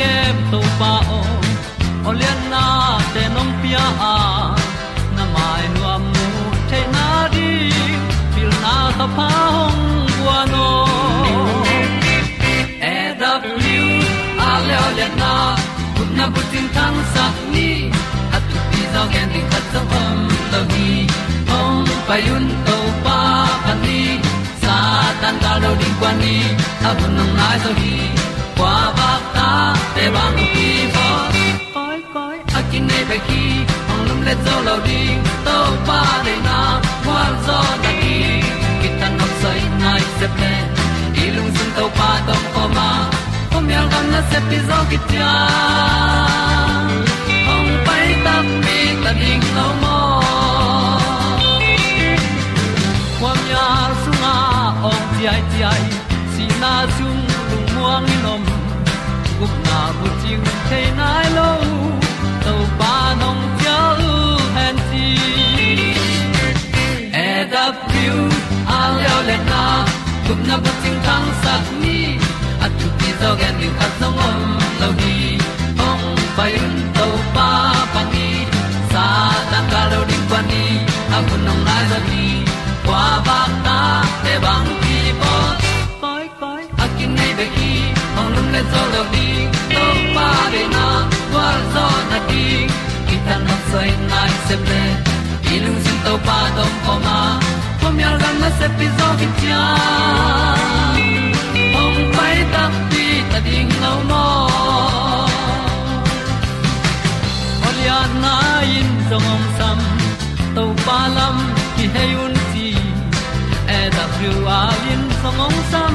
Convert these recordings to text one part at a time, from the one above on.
hong to pa o olian na te nong pia. A na mai nu amu te na di pil na ta pa hong bua no e da blue a le na kun na bu tin tan sa ni. At tu pi zo gen di khat zo om lo gi hong pai un to pa pa ni. Sa tan ga lo ding kwan ni a bu nang mai zo gi te bang ki bo koi koi a kin nei pe ki ong lum le zo lo di to pa de na kwa zo da ki ki tan nok sai nai se pe i lung sun to pa tom ko ma. Kom yal gam na se pi zo ki ta ong pai ta mi ta ding lo mo kwa mya su nga ong ti ai ti ai. Si na zum lung muang ni nom gup na bu ting thế nai lo tàu pa nong pia u han ti e da piu a leo le na gup na bu ting thang sắc ni at tu ti zo gen ni khat song om lo ni ong pai un tàu pa pa ni. Sa tan ga lo ding pa ni a bu nong lai za ni qua ba ta te bang ki bo le zo lo di to pa de na kwa zo na ti ki ta na sai nai se ple i lung sin to pa tom ko ma. Pom yal gam na se pi zo ki cha ong pai ta ti ta ding lo mo Olia na in zo om sam to pa lam ki hay un ti e da thru a lin song om sam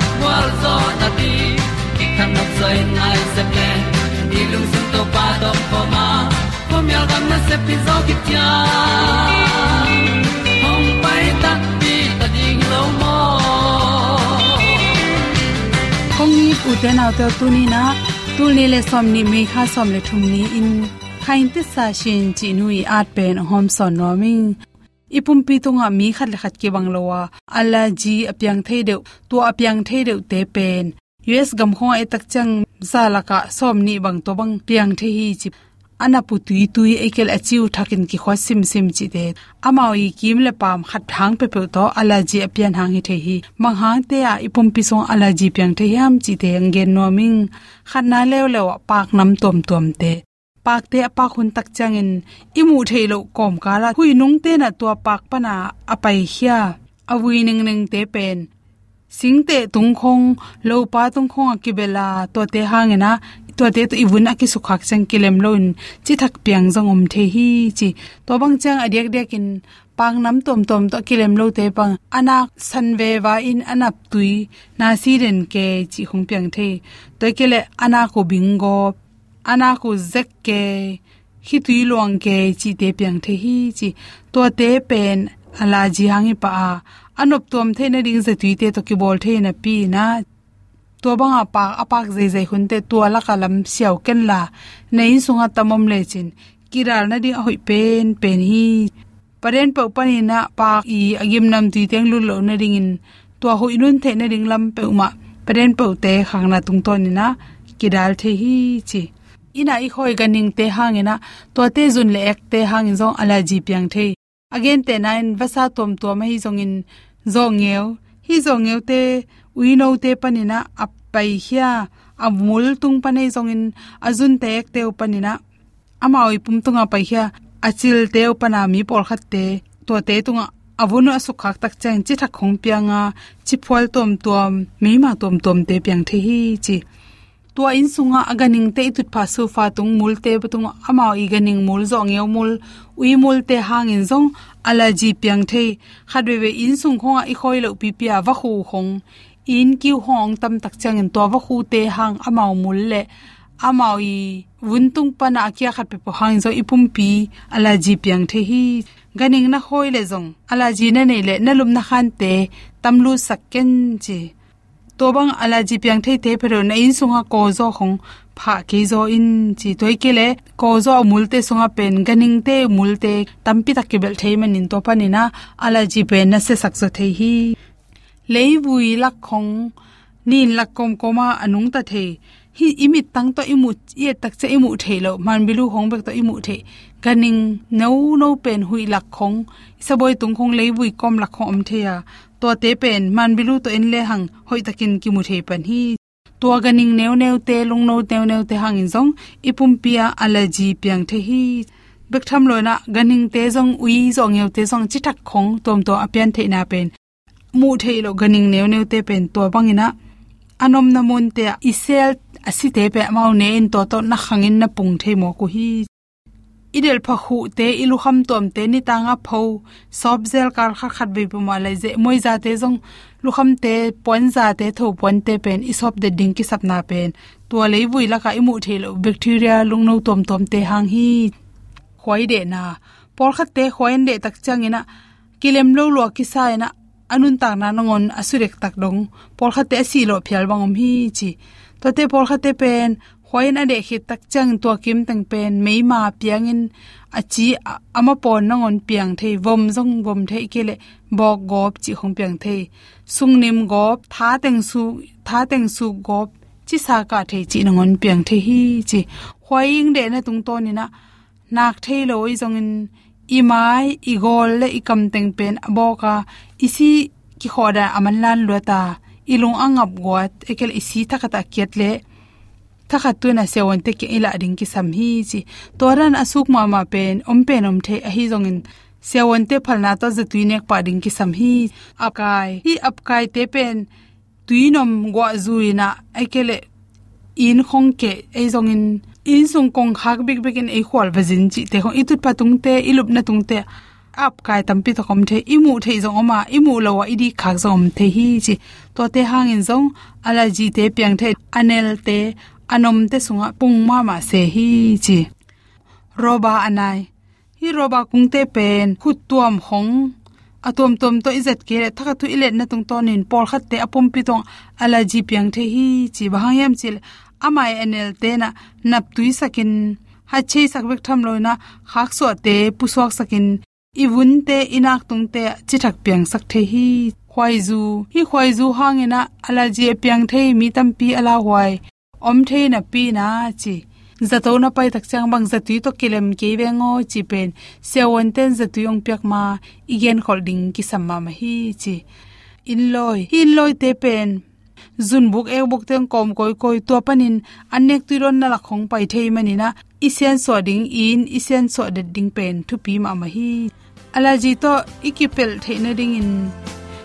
wa zo na ti ki kan nok sai nai se ple ni lung sun to pa do po ma. Po mi al gam na se pi zo ki tia hong pai ta ti ta ding lo mo kong ni u te na te tu ni na tu ni le som ni me kha som le thum ni in. Khain te sa shin chi nui at pen hom son no ming ipum pi tunga mi khat le khat ke banglowa ala ji apyang thei de to apyang thei de te pen. Us gam kho e tak chang zalaka som ni bang to bang piang the hi chi. Ana pu tui tui ekel achiu thakin ki khwa sim sim chi de amawi kim le pam khat thang pe pe to ala ji apian hang hi the hi. Mang hang te a ipum pi song ala ji piang the yam chi de ngen no ming khat na lew lew pak nam tom tom te pak te pa khun tak changin imu theilo kom kala hui nung te na to pak pana apai hia awi ning ning te pen singte tungkhong lo pa tungkhong akibela to te hangena to te to ibun aki sukhak chang kilem loin chi thak piang jang om the hi chi to bang chang adiak dek in pang nam tom tom to kilem lo te pang anak san ve wa in anap tui na si ren ke chi khong piang the to kele ana ko bingo ana ko zek ke hi tui luang ke chi te piang the hi chi. To te pen, ala ji hangi pa a. Anop tom the na ding ze tuite to ki bol the na pi na. To banga pa apak zai zai hunte to la kalam siaw ken la. Nei sunga tamom le chin. Kiral na ding hoi pen pen hi. Paren pa pani na pa i agim nam ti teng lu lo na ring in. To hoi nun the na ring lam pe uma. Paren pa te khang na tung ton ni na. Kidal the hi chi ina i khoi ganing te hangena to te zun le ek te hangin zong ala ji piang the again te nine vasa tom to ma hi zong in zong ngeu. Hi zong ngeu te ui no te panina ap pai hia amul tung panei zong in, azun te ek te upanina ama oi pum tunga pai hia, achil te upana mi por khat te to te tunga avunu asukhak tak chang chi thak khong pianga, chi phol tom tom mi ma tom tom te piang the hi chi tua in sunga aganing te itut pha su fa tung mul te patung ama i ganing mul zo ngeu mul. Ui mul te hang in zong, ala ji piang the khadwe we in sung khonga i khoi lo pi pia wa khu khong in ki hong tam tak chang in to wa khu te hang ama mul le. Ama i wuntung pana akya khat pe po hang zo ipum pi, ala ji piang the hi. Ganing na khoi le zong, ala ji na nei le, na lum na khan te tamlu sakken ji tobang ala ji piang thei te phero na in sunga ko zo khong pha ke zo in chi toy ke le ko zo mul te sunga pen ganing te mul te tampi tak ke bel thei man in to pa ni na ala ji pen na se sak zo thei hi lei bui lak khong nin lak kom koma anung ta thei hi imit tang to imu ye tak che imu thelo man bilu hong bek to imu the ganing no no pen hui lak khong saboi tung khong lei bui kom lak khom the ya to te pen, man bilu to en le hang, hoi takin ki mu the pan hi to ganing neu neu te lung no neu neu te hang in zong, ipum pia allergy piang the hi. Bek tham lo na, ganing te zong, ui zong eu te zong chi thak khong tom to apian the na pen. Mu the lo ganing neu neu te pen to bangina anom na te, isel, asi te pe, mau ne in to to na khangin na pung the mo ku hi idel pha khu te ilu kham tom, te ni tanga pho sob zel kar khat khat be puma lai je moi za te jong lu kham te pon za te tho pon te pen. I sob de ding ki sapna pen. To lei vui la ka i mu thelo. Bacteria lung no tom tom te hang hi. Khoi de na. Por khat te khoin de tak changina kilem lo lo ki sa na anun ta na nongon asurek tak dong. Por khat te si lo phial bangom hi chi. To te por khat te pen khoin ade khi tak chang to kim tang pen, mei ma piangin achi ama pon nongon piang thei, vom jong vom thei kele bo gop chi khong piang thei. Sung nim gop, tha teng su, tha teng su gop, chi sa ka thei chi nongon piang thei hi chi. Khoing de na tung to ni na, nak thei loi jong in, i mai, i gol le, i kam teng pen aboka isi ki khoda aman lan lo ta ilung angap gwat ekel isi takata kiat le thakha tu na sewon te ke ila ding ki sam hi chi. Toran asuk ma ma pen om pen om the a hi zong in sewon te phalna ta ze tuinek pa ding ki sam hi akai hi apkai te pen, tuinom gwa zuina aikele in khong ke ei zong in in sung kong khak big big in ei khwal vazin chi te khong itut patung te, ilup na tung te. Ap kai tampi to kom the, imu thei zong oma, imu lowa idi khak zom the hi chi. To te hangin zong, ala ji te piang the, anel te anom te sunga pung ma ma se hi chi. Roba anai. Hi roba kung te pen, khut tuam hong. Atom tom to izet ke thaka tu ilet na tung ton in por khat te apum pi tong ala ji piang the hi chi. Bahang yam chil amai enel te na nap tui sakin. Ha che sak bek tham loina khak so te puswak sakin. Iwun te inak tung te chi thak piang sak the hi. Khwai zu. Hi khwai zu hangena ala ji piang the mi tam pi ala huai om the na pi na chi. Zato na pai tak chang bang zatui to kilem ke vengo chi pen. Se won ten zatui yong pyak ma igen holding ki samma ma hi chi. In loi in loi te pen. Zun buk ek buk teng kom koi koi to panin anek tu ron na la khong pai thei mani na. Isen so ding in isen so de ding pen thu pi ma ma hi. Ala ji to ikipel thei na ding in.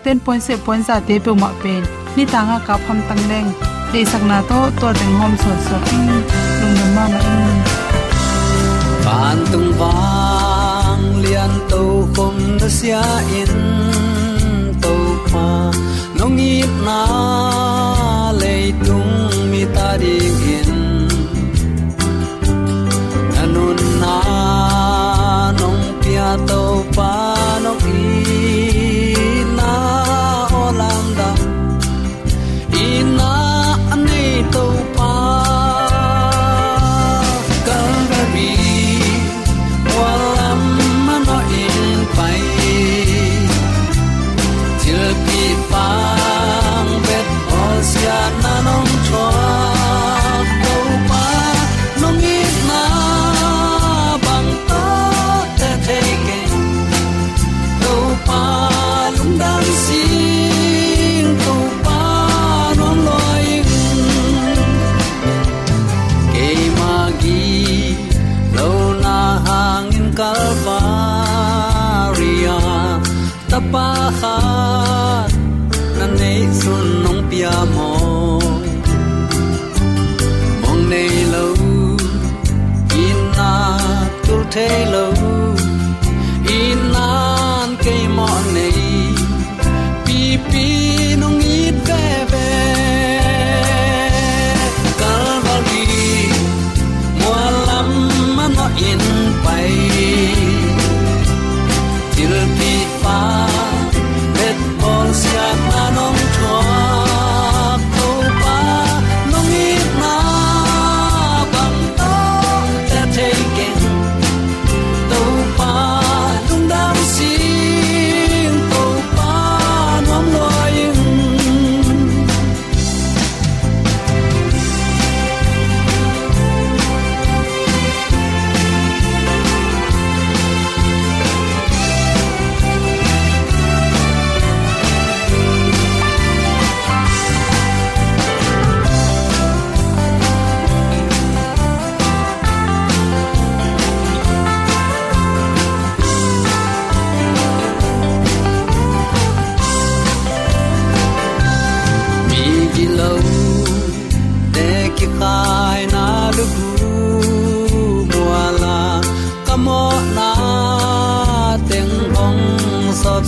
10.7 point za te pe ma pen. Ni tanga ka pham tang leng de sakna to to teng hom so so ting lung nam ma ma in pan tung wang lian to khom na sia in to pa nong i na le tung mi ta ding in. Anun na nong pia to pa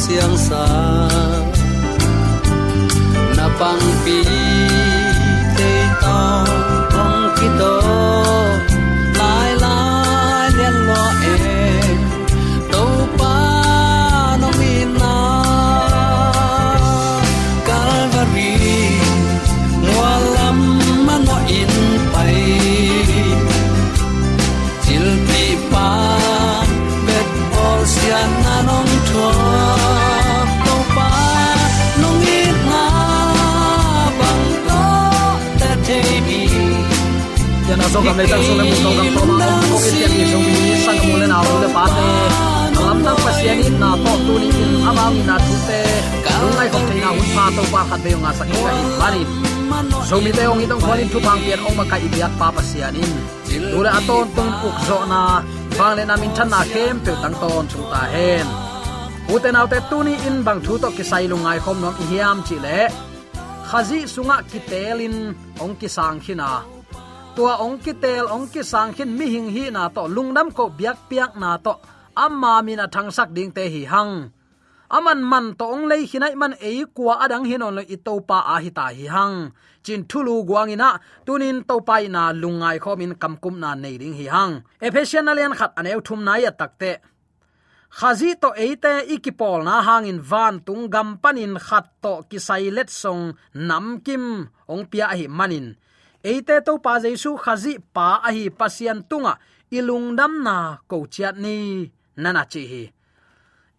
siang sa na pang pi na so kam số tang so le mu mà kam to ma ko ke tian ni sang mi sang lên le na le pa te lam tăng phát hiện in na to tu ni in ama mi na tu te lu ngai không thấy nào hút pha tàu qua khát về nga sak cái in mani so mi te ong itong khwalin thu pang pian ong ma kai biak pa pa sian in tu le aton tung uk zo na bang lên na min than na kem pe tang ton chúng ta hen uten autte tuni in bang thu to ki lungai khom nom hiam chi le khazi sunga kitelin ong ki khina tua ong ki tel, ong ki sang khin mi hing hi na to. Lungnam ko biak piak na to. Amma mina thang sak ding te hi hang. Aman man to ong lei hinai man e kwa adang hin on i to pa a hi ta hi hang. Chin thulu guangina tunin to pai na lungai khomin kamkum na nei ding hi hang. Ephesian alian khat aneu thum na ya takte khazi to eite ikipol na hangin van tung gam panin khat to kisai let song nam kim. Ong pia hi manin eite to pa jaisu khazi pa a hi pasian tunga ilungdam na ko chiat ni nana chi hi.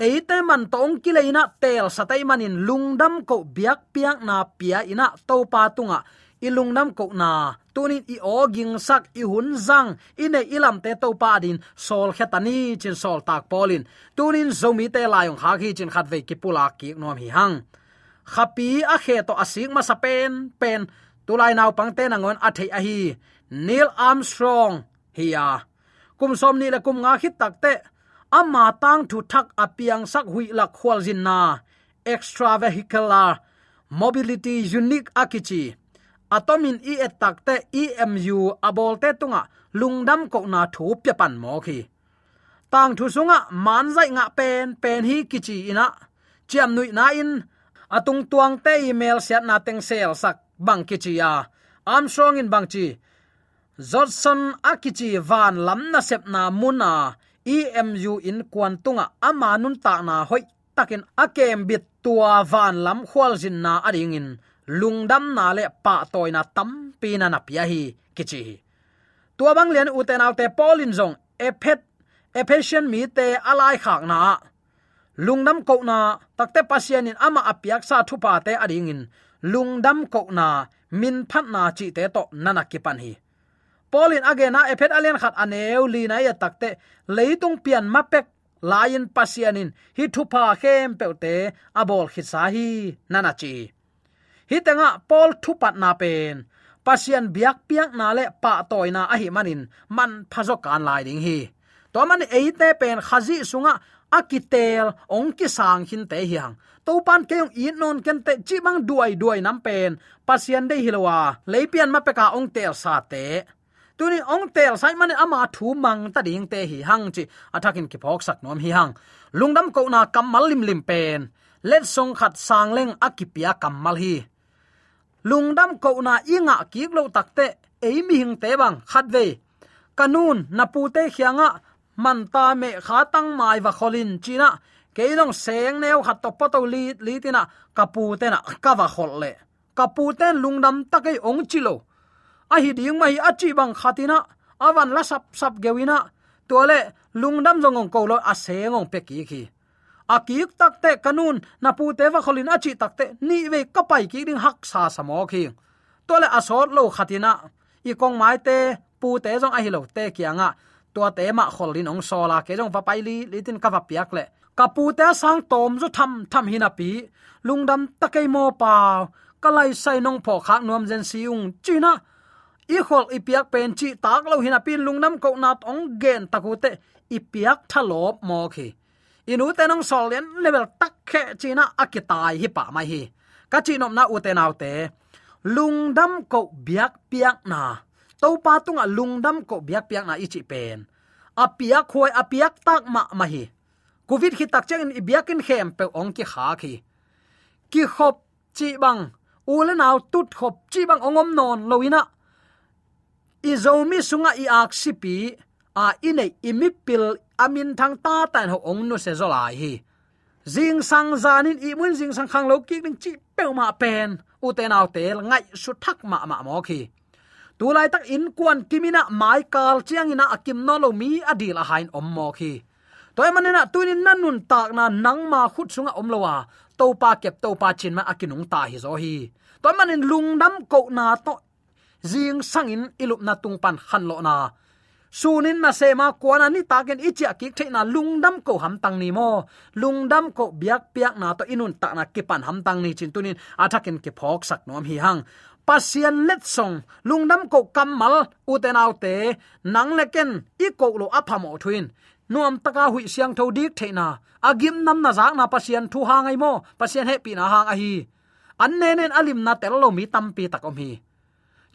Eite man tong kileina tel satai manin lungdam ko biak piak na pia ina to pa tunga ilungnam ko na tunin i oging sak i hun zang, ine ilam te to pa din sol khetani chin sol tak polin. Tunin zomi te layong ha hi chin khat ve ki pula ki nom hi hang. Khapi a khe to asik ma sa pen pen tulai naw pangte nangon athei a hi. Neil armstrong hiya kum som ni la kum nga khit takte amma tang thu thak apiang sak hui la khwal jin na. Extravehicular, mobility unique akichi atomin e takte emu abolte tunga, lungdam ko na thu pya pan mo khi. Tang thu sunga, man zai nga pen pen hi kichi ina. Chiam nui na in, atung tuang te email siat na teng sel sak bang kichia armstrong in bang chi. Johnson akichi van lam na sep na muna emu in kwantunga ama nun ta na hoi takin akem bit tua van lam khwal jin na ading in. Lungdam na le pa toina tam pi na na pia hi, kichi tua bang lian uten autte polin zong. Ephet ephesian mi te alai khak na. Lungnam ko na takte pasian in ama apiak sa thupa te ading in lungdam ko na, min phat na chi te to nana ki pan hi polin agena ephet alien khat aneu li na ya takte, leitung pian mapek lain pasianin, hi thupa khem peute abol khisa hi nana chi hi tanga pol thupat na pen. Pasian biak piak na le pa toina ahi manin, man phazo kan lai ding hi. To man eite pen khazi sunga akitel, ong ki sang hin te hiang. To pan ke ong in non ken te chi bang duai duai nam pen. Pasien de hilowa, leipian ma peka ong tel sa te. Tuni ong tel sai man ama thu mang ta ding te hi hang chi. Athakin ki phok sak nom hi hang. Lungdam ko na kamal lim lim pen. Let song khat sang leng akipia kamal hi. Lungdam ko na inga ki lo takte eimi hing te bang khat ve. Kanun na pu te khianga man ta me kha tang mai wa kholin china. Keilong seng neu khat to pato li li tina. Kapu te na ka wa khol le. Kapu ten lungdam takai ong chilo a hi ding mai a chi bang khatina awan la sap sap gewina tole lungdam zongong ko lo a sengong pe ki khi. A kiik takte kanun na pu te wa kholin a chi takte ni ve kapai ki ding hak sa samo khi. Tole asot lo khatina i kong mai te pu te jong a hi lo te kianga tua te ma kholin ong sola ke jong pa pai li litin ka va piak le. Kapu te sang tom zo tham tham hina pi. Lungdam takai mo pa. Kalai sai nong pho khak nuam jen siung china i khol i piak pen chi tak lo hina pin lungnam ko nat ong gen takute i piak thalop mo khi. Inu te nong sol len level tak khe china akitai hi pa mai hi. Ka chi nom na u te nau te. Lungdam ko biak piak na to pa tunga lungdam ko biak piak na ichi pen. Apia khoi a tak ma ma hi. Covid khi tak chang i biak in khem pe ong ki kha khi. Ki khop chi bang ule le naw tut khop chi bang ongom non loina i zomi sunga i ak sipi a ine imipil amin thang ta tan ho ong no se zolai hi. Jing sang zanin i mun jing sang khang lo ki ding chi pe ma pen. U te naw te ngai su thak ma ma mo khi tu lai tak in kwan kimina mai kal chiang ina akim no lo mi adil a hain om mo khi. Toy manena tunin nanun tak na nang ma khut sunga om lowa to pa kep to pa chin ma akinung ta hi zo hi. Toy manin lungdam ko na to jing sangin ilup na tung pan han lo na. Sunin na sema kwana ni taken ichia ki theina lungdam ko ham tang ni mo. Lungdam ko biak piak na to inun ta na kipan ham tang ni chin tunin. Athakin ke phok sak nom hi hang pasian let song lungnam ko kamal uten autte nang leken i ko lo aphamo thuin nuam taka hui siang tho dik theina agim nam na zak na pasian thu hangai mo pasian he pi na hang a hi an nenen alim na tel lo mi tampi takom hi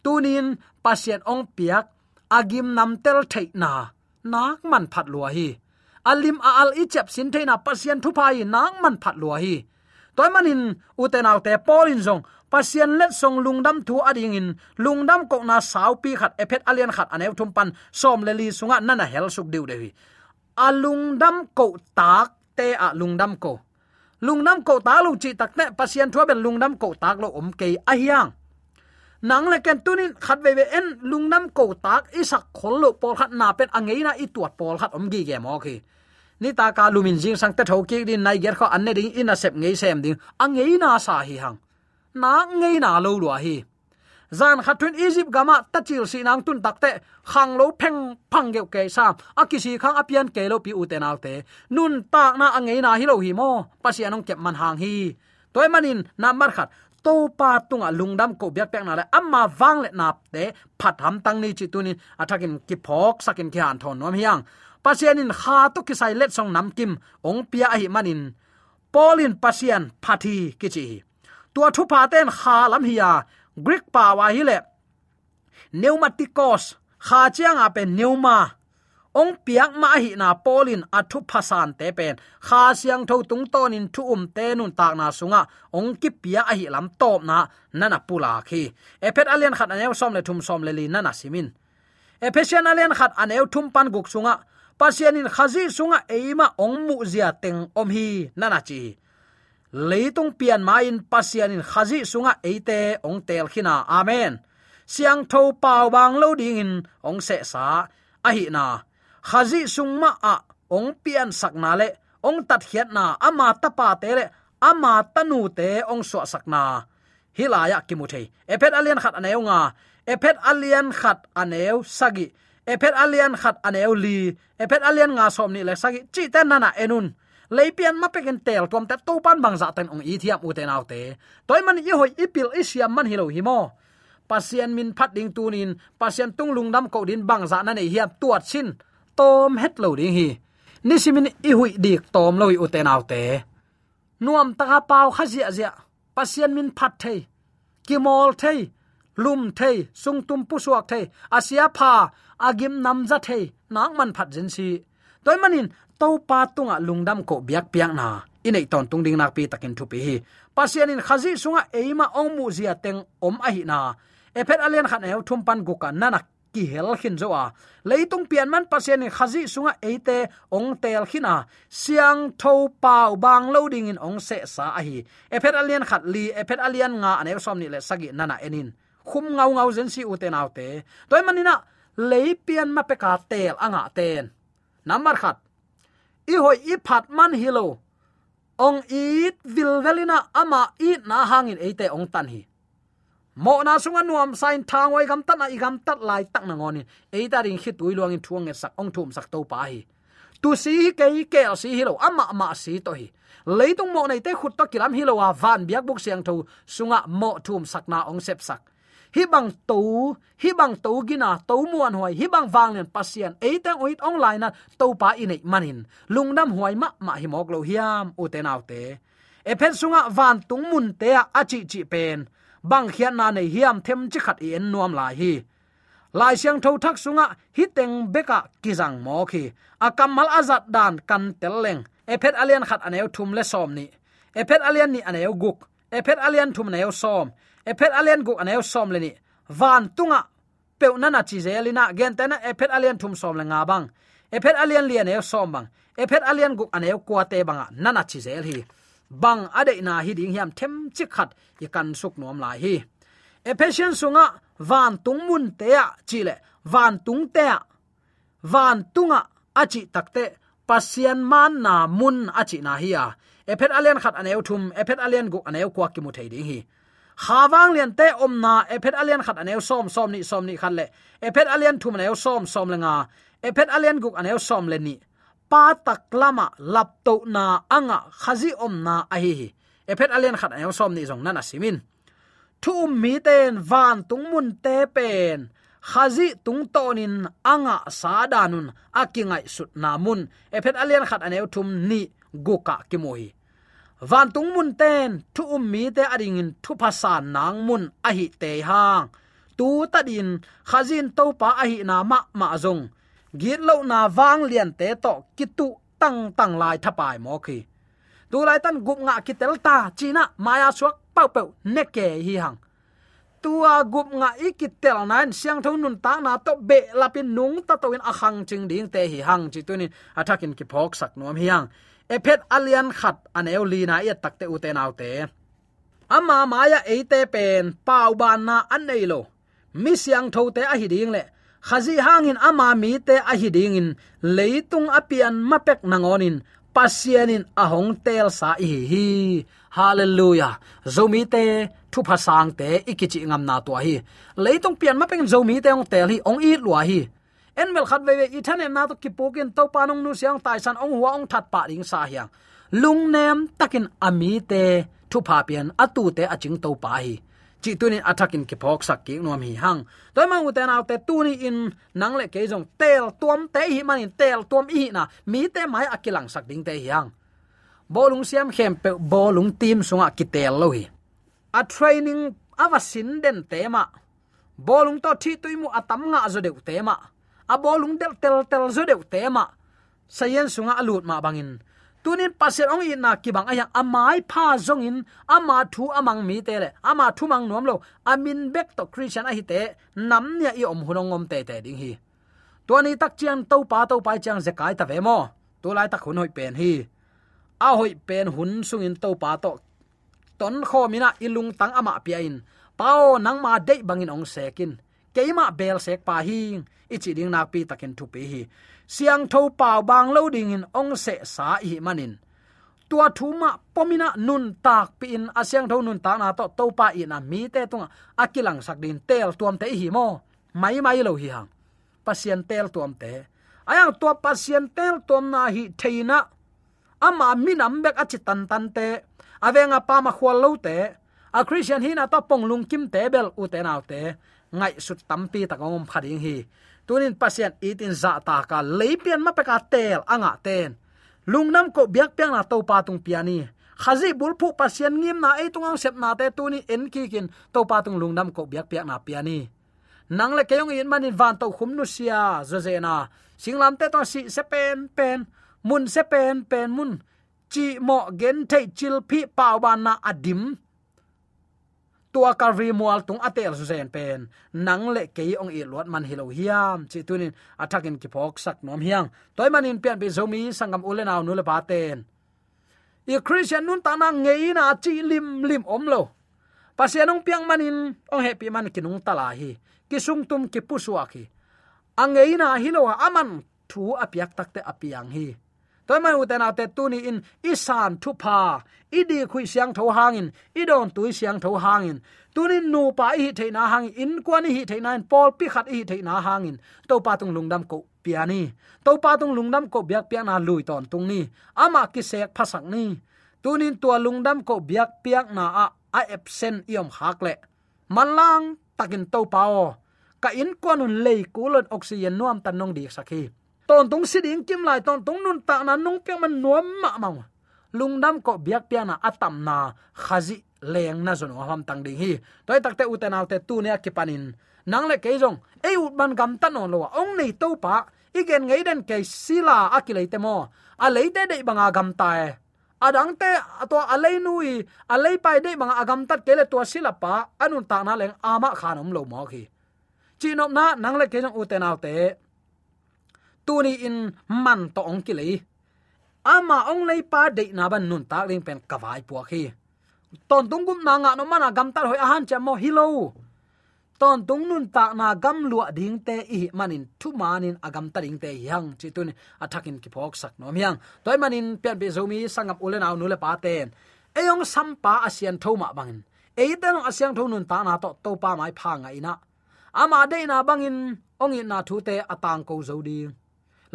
tunin pasien ong piak agim nam tel theina nak man phat lua hi alim a al ichep sin theina pasien thu pai nak man phat lua hi toy manin uten autte polin zong pasian let song lungdam thu ading in, lungdam ko na sau pi khat ephet alian khat anew thum pan, som le li sunga nana hel suk diu dewi. Alungdam ko tak te a lungdam ko. Lungdam ko ta lu chi tak ne pasian thua ben lungdam ko tak lo om ke a hiang. Nang le ken tunin khat ve ve en lungnam ko tak isak khol lo pol khat na pen angeina i tuat pol khat om gi ge mo ki. Ni ta ka lumin jing sang ta thau ki din nai ger kho an ne ding in a sep ngei sem ding, angei na sa hi hang na ngei na lo lo hi. Zan khatun egypt gama tachil si nang tun takte khang lo pheng phang geu ke sam akisi khang apian ke lo pi u te nau te. Nun tak na angei na hi lo hi mo. Ông kep man hang hi. Toy manin namar khat. To pa tunga lungdam ko biak pek na le. Amma wang le nap te. Phat ham tang ni chi tunin. Athakin ki phok sakin ki han thon nom hiang. Pasianin kha to ki sai let song nam kim. Ong pia hi manin. Polin pasian phathi ki chi tua thu pa ten kha lam hiya greek pa wa hi le. Pneumaticos. Kha chiang a pen pneuma. Ong piak ma hi na polin athu phasan te pen. Kha siang tho tung ton in thu um te nun tak na sunga. Ong ki pia a hi lam top na nana pula khi. Epet alien khat anew som le thum som le li nana simin. Ephesian alien khat anew thum pan guk sunga. Pasian in khazi sunga eima ong mu zia teng om hi nana chi leitung pian ma in pasian in khazi sunga eite ong tel khina. Amen. Siang tho pau bang lo ding in ong se sa a hi na. Khazi sungma a ong pian sakna le, ong tat hiat na ama tapa te le, ama tanu te ong so sakna hilaya kimuthei ephet alian khat aneu nga. Ephet alian khat aneu sagi. Ephet alian khat aneu li. Ephet alian nga som ni le sagi. Chi ten nana enun leipian ma peken tel tom ta topan pan bang ten ong ithiam uten autte toy man i hoi ipil isiam man hilo himo pasian min phat ding tunin pasian tung lungdam ko din bangza na nei hiam tuat sin. Tom het lo ding hi. Nisimin i hui dik tom loi uten autte nuam ta pau khazia zia pasian min phat thei. Kimol thei. Lum thei. Sung tum pu suak thei. Asia pha. Agim nam za thei. Nang man phat jin si. Toy manin to pa tunga lungdam ko biak piang na. Inei ton tung ding nak pi takin thu pi hi. Pasian in khazi sunga eima ong mu zia teng om a hi na ephet alian khan eu thum pan guka nana ki hel khin zo a leitung pian man pasian in khazi sunga eite ong tel khina. Siang tho pau bang loading in ong se sa a hi ephet alian khat li ephet alian nga ane som ni le sagi nana enin. Khum ngau ngau zen si uten autte toy manina leipian ma pe ka tel anga ten. Number khat i hoi i phat man hilo ong i vil velina ama i na hangin eite ong tan hi. Mo na sunga nuam sain thang wai gam tan na i gam tat lai tak na ngoni e ta ring hi tui luang in thuang sak ong thum sak to pa hi. Tu si ke ke si hi lo, ama ma si to hi. Leitung mo nei te khut to kilam hi lo wa van biak buk siang tho, sunga mo thum sak na ong sep sak hi bang to hi bang to gina to muan hoi hi bang wang len pasien. E tang oit online na to pa inei manin. Lungnam huai ma ma hi mok lo hiam, u te nau te. E phen sunga van tung mun te a chi chi pen. Bang khian na nei hiam them chi khat i en nuam lai hi. Lai siang tho thak sunga, hi teng beka kizang mo khi akamal azat dan kan teleng ephet alian khat aneu thum le som ni. Ephet alian ni aneu guk. Ephet alian thum aneu som ephet alian gu anew som leni. Van tunga. Pe nana chi zelina gen tena ephet alian thum som lenga bang. Ephet alian lian ew som bang. Ephet alian gu anew kwa te banga. Nana chi zel hi bang ade na hi ding hiam them chi khat. I kan suk nom lai hi. Ephesian sunga, van tung mun te ya, chi le. Van tung te ya. Van tunga achi takte pasian man na mun achi na hi ya. Ephet alian khat anew thum. Ephet alian gu anew kwa ki mu thei ding hi hawang lian te om na, ephet alian khat aneu som som ni som ni khat le. Ephet alian thum aneu som som lenga ephet alian guk aneu som le ni. Pa tak lama lap to na anga, khazi om na a hi ephet alian khat ayo som ni jong nana simin. Thu mi ten, van tung mun te pen. Khazi tung tonin anga sa danun akingai sut na mun. Ephet alian khat anew thum ni guka kimoi van tung mun ten, thu um mi te ading in, thu phasan nang mun a hi te hang. Tu ta din khazin to pa a hi na ma ma zong git lo na wang lian te to kitu tang tang lai thapai mo khi. Tu lai tan gup nga kitel ta china maya suak pau pau neke hi hang. Tua gup nga ikitel nan siang thon nun ta na to be lapin nung ta to in a hang ching ding te hi hang, chi tunin athakin ki phok sak nom hiang ephet alian khat, an lina ya takte u te. Nau ama maya eite pen, pau ban na an nei lo. Mi siang tho a hiding le. Khazi hangin ama mi te a hiding in. Leitung apian mapek nangonin. Pasianin ahong tel sa hi hi. Hallelujah. Zomi te thu phasang te, ikichi ngam na to hi. Leitung pian mapeng zomi te ong tel hi, ong i lua hi en mel khat ve ve i thanem na to kipokin to panong nu siang tai san ong huwa ong that pa ring sa hiang. Lung nem takin ami te thu pa pian atu te aching to pa hi. Chi tunin attacking ki phok sak ki nom hi hang. Toy mang uten au te tuni in nang le ke jong tel tuam te hi man in tel tuam hi na, mi te mai akilang sak ding te hiang bolung siam khem pe, bolung team sunga ki tel lo hi. A training avasin den tema bolung to thi tuimu atam nga zo de tema a bolung del tel tel zo de tema sayen sunga alut ma bangin. Tunin pasir ong in na kibang aya amai pha zong in. Ama thu amang mi te le. Ama thu mang nom lo. Amin bek to christian a hi te. Nam nya i om hunong om te te ding hi. To ni tak chiang to pa to pa chiang zakai ta ve mo. To lai tak hun hoi pen hi. A hoi pen hun sung in to pa to. Ton kho mina ilung tang ama pia in. Pao nang ma dei bangin ong sekin keima bel sek pa hi ichi ding nak pi takin thu pe hi. Siang tho pau bang lo ding in ong se sa hi manin. Tua thuma pomina nun tak pi in asyang tho nun tak na to to pa i na mi te tunga. Akilang sak din tel tuam te hi mo. Mai mai lo hi hang pasien tel tuam te. Ayang tua pasien tel tuam na hi theina ama minam bek achi tan tan te. Avenga pa ma khwal lo te. A christian hi na to pong lung kim te bel u te naw te. Ngai sut tampi takong phading hi tunin pasien itin za ta ka leipian ma peka tel, anga ten. Lungnam ko biak piang na to patung piani. Khazi bulphu pasien ngim na ei tungang sep na te tuni en ki kin to patung lungnam ko biak piak na piani. Nang le kayong in manin van to khum nu sia zozena singlam te to si sepen pen pen, mun sepen pen pen mun. Chi mo gen thei chil phi pa ban na adim tua karvi mual tung atel su zen pen. Nang le ke ong i lot man hilo hiam. Chi tunin athakin ki phok sak nom hiang. Toy manin pian bi zomi sangam ulenaw nu le paten i christian nun ta na ngei na chi lim lim om lo. Pasianong piang manin ong happy man kinung tala hi. Ki sung tum ki puswa ki. Angei na hilo aman thu apiak takte apiang hi toy mai uten ate tuni in isan thu pa idi khui siang tho hangin idon tui siang tho hangin tunin nu pa hi theina hang in kwani hi theina in pol pi khat hi theina hangin to pa tung lungdam ko piani to pa tung lungdam ko biak piang na lui ton tung ni. Ama ki sek phasak ni. Tunin tua lungdam ko biak piak na a a absent iom hak le malang takin to pao ka in kwanun lei kulon oxygen nuam tan nong dik sakhi ton tung si ding kim lai ton tung nun ta na nung pe man nuam ma mau lungdam ko biak pia na atam na khazi leng na zon ham tang ding hi. Toy takte uten te tu ne akipanin nang le keijong e ut ban gam tan on lo ong nei to pa igen ngei den ke sila akilei te mo a leite de banga gam ta e. Adang te to alei nui alei pai de banga agam tat kele to sila pa anun ta na leng ama khanom lo mo khi chinom na nang le keijong uten te tuni in man to ong ki lei. Ama ong lei pa de na ban nun ta ring pen kawai pu khi. Ton tung gum na nga no mana gam tar hoi ahan cha mo hilo ton tung nun ta na gam lua ding te i manin thu manin agam ta ding te yang chi tun athakin ki phok sak no myang toy manin pian be zomi sangap ulen aw nu le pa ten eyong sampa asian thoma bangin. Eiten asyang thonun ta na to to pa mai pha nga ina. Ama de na bangin ongin na thu te atang ko zodi ding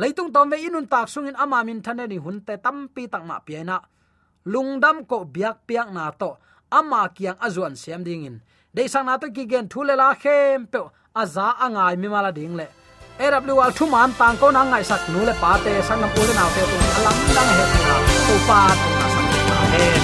leitung tom ve inun tak sungin ama min thane ni tam tampi tak ma piana lungdam ko biak piak na to, ama kiang azuan siam ding in. De sang na to ki gen thule la khem pe aza angai mi mala ding le. Awl thu man tang ko na ngai sak nu le pa te, sang nam ule na te tu alam dang he na ko pa tu na sang na he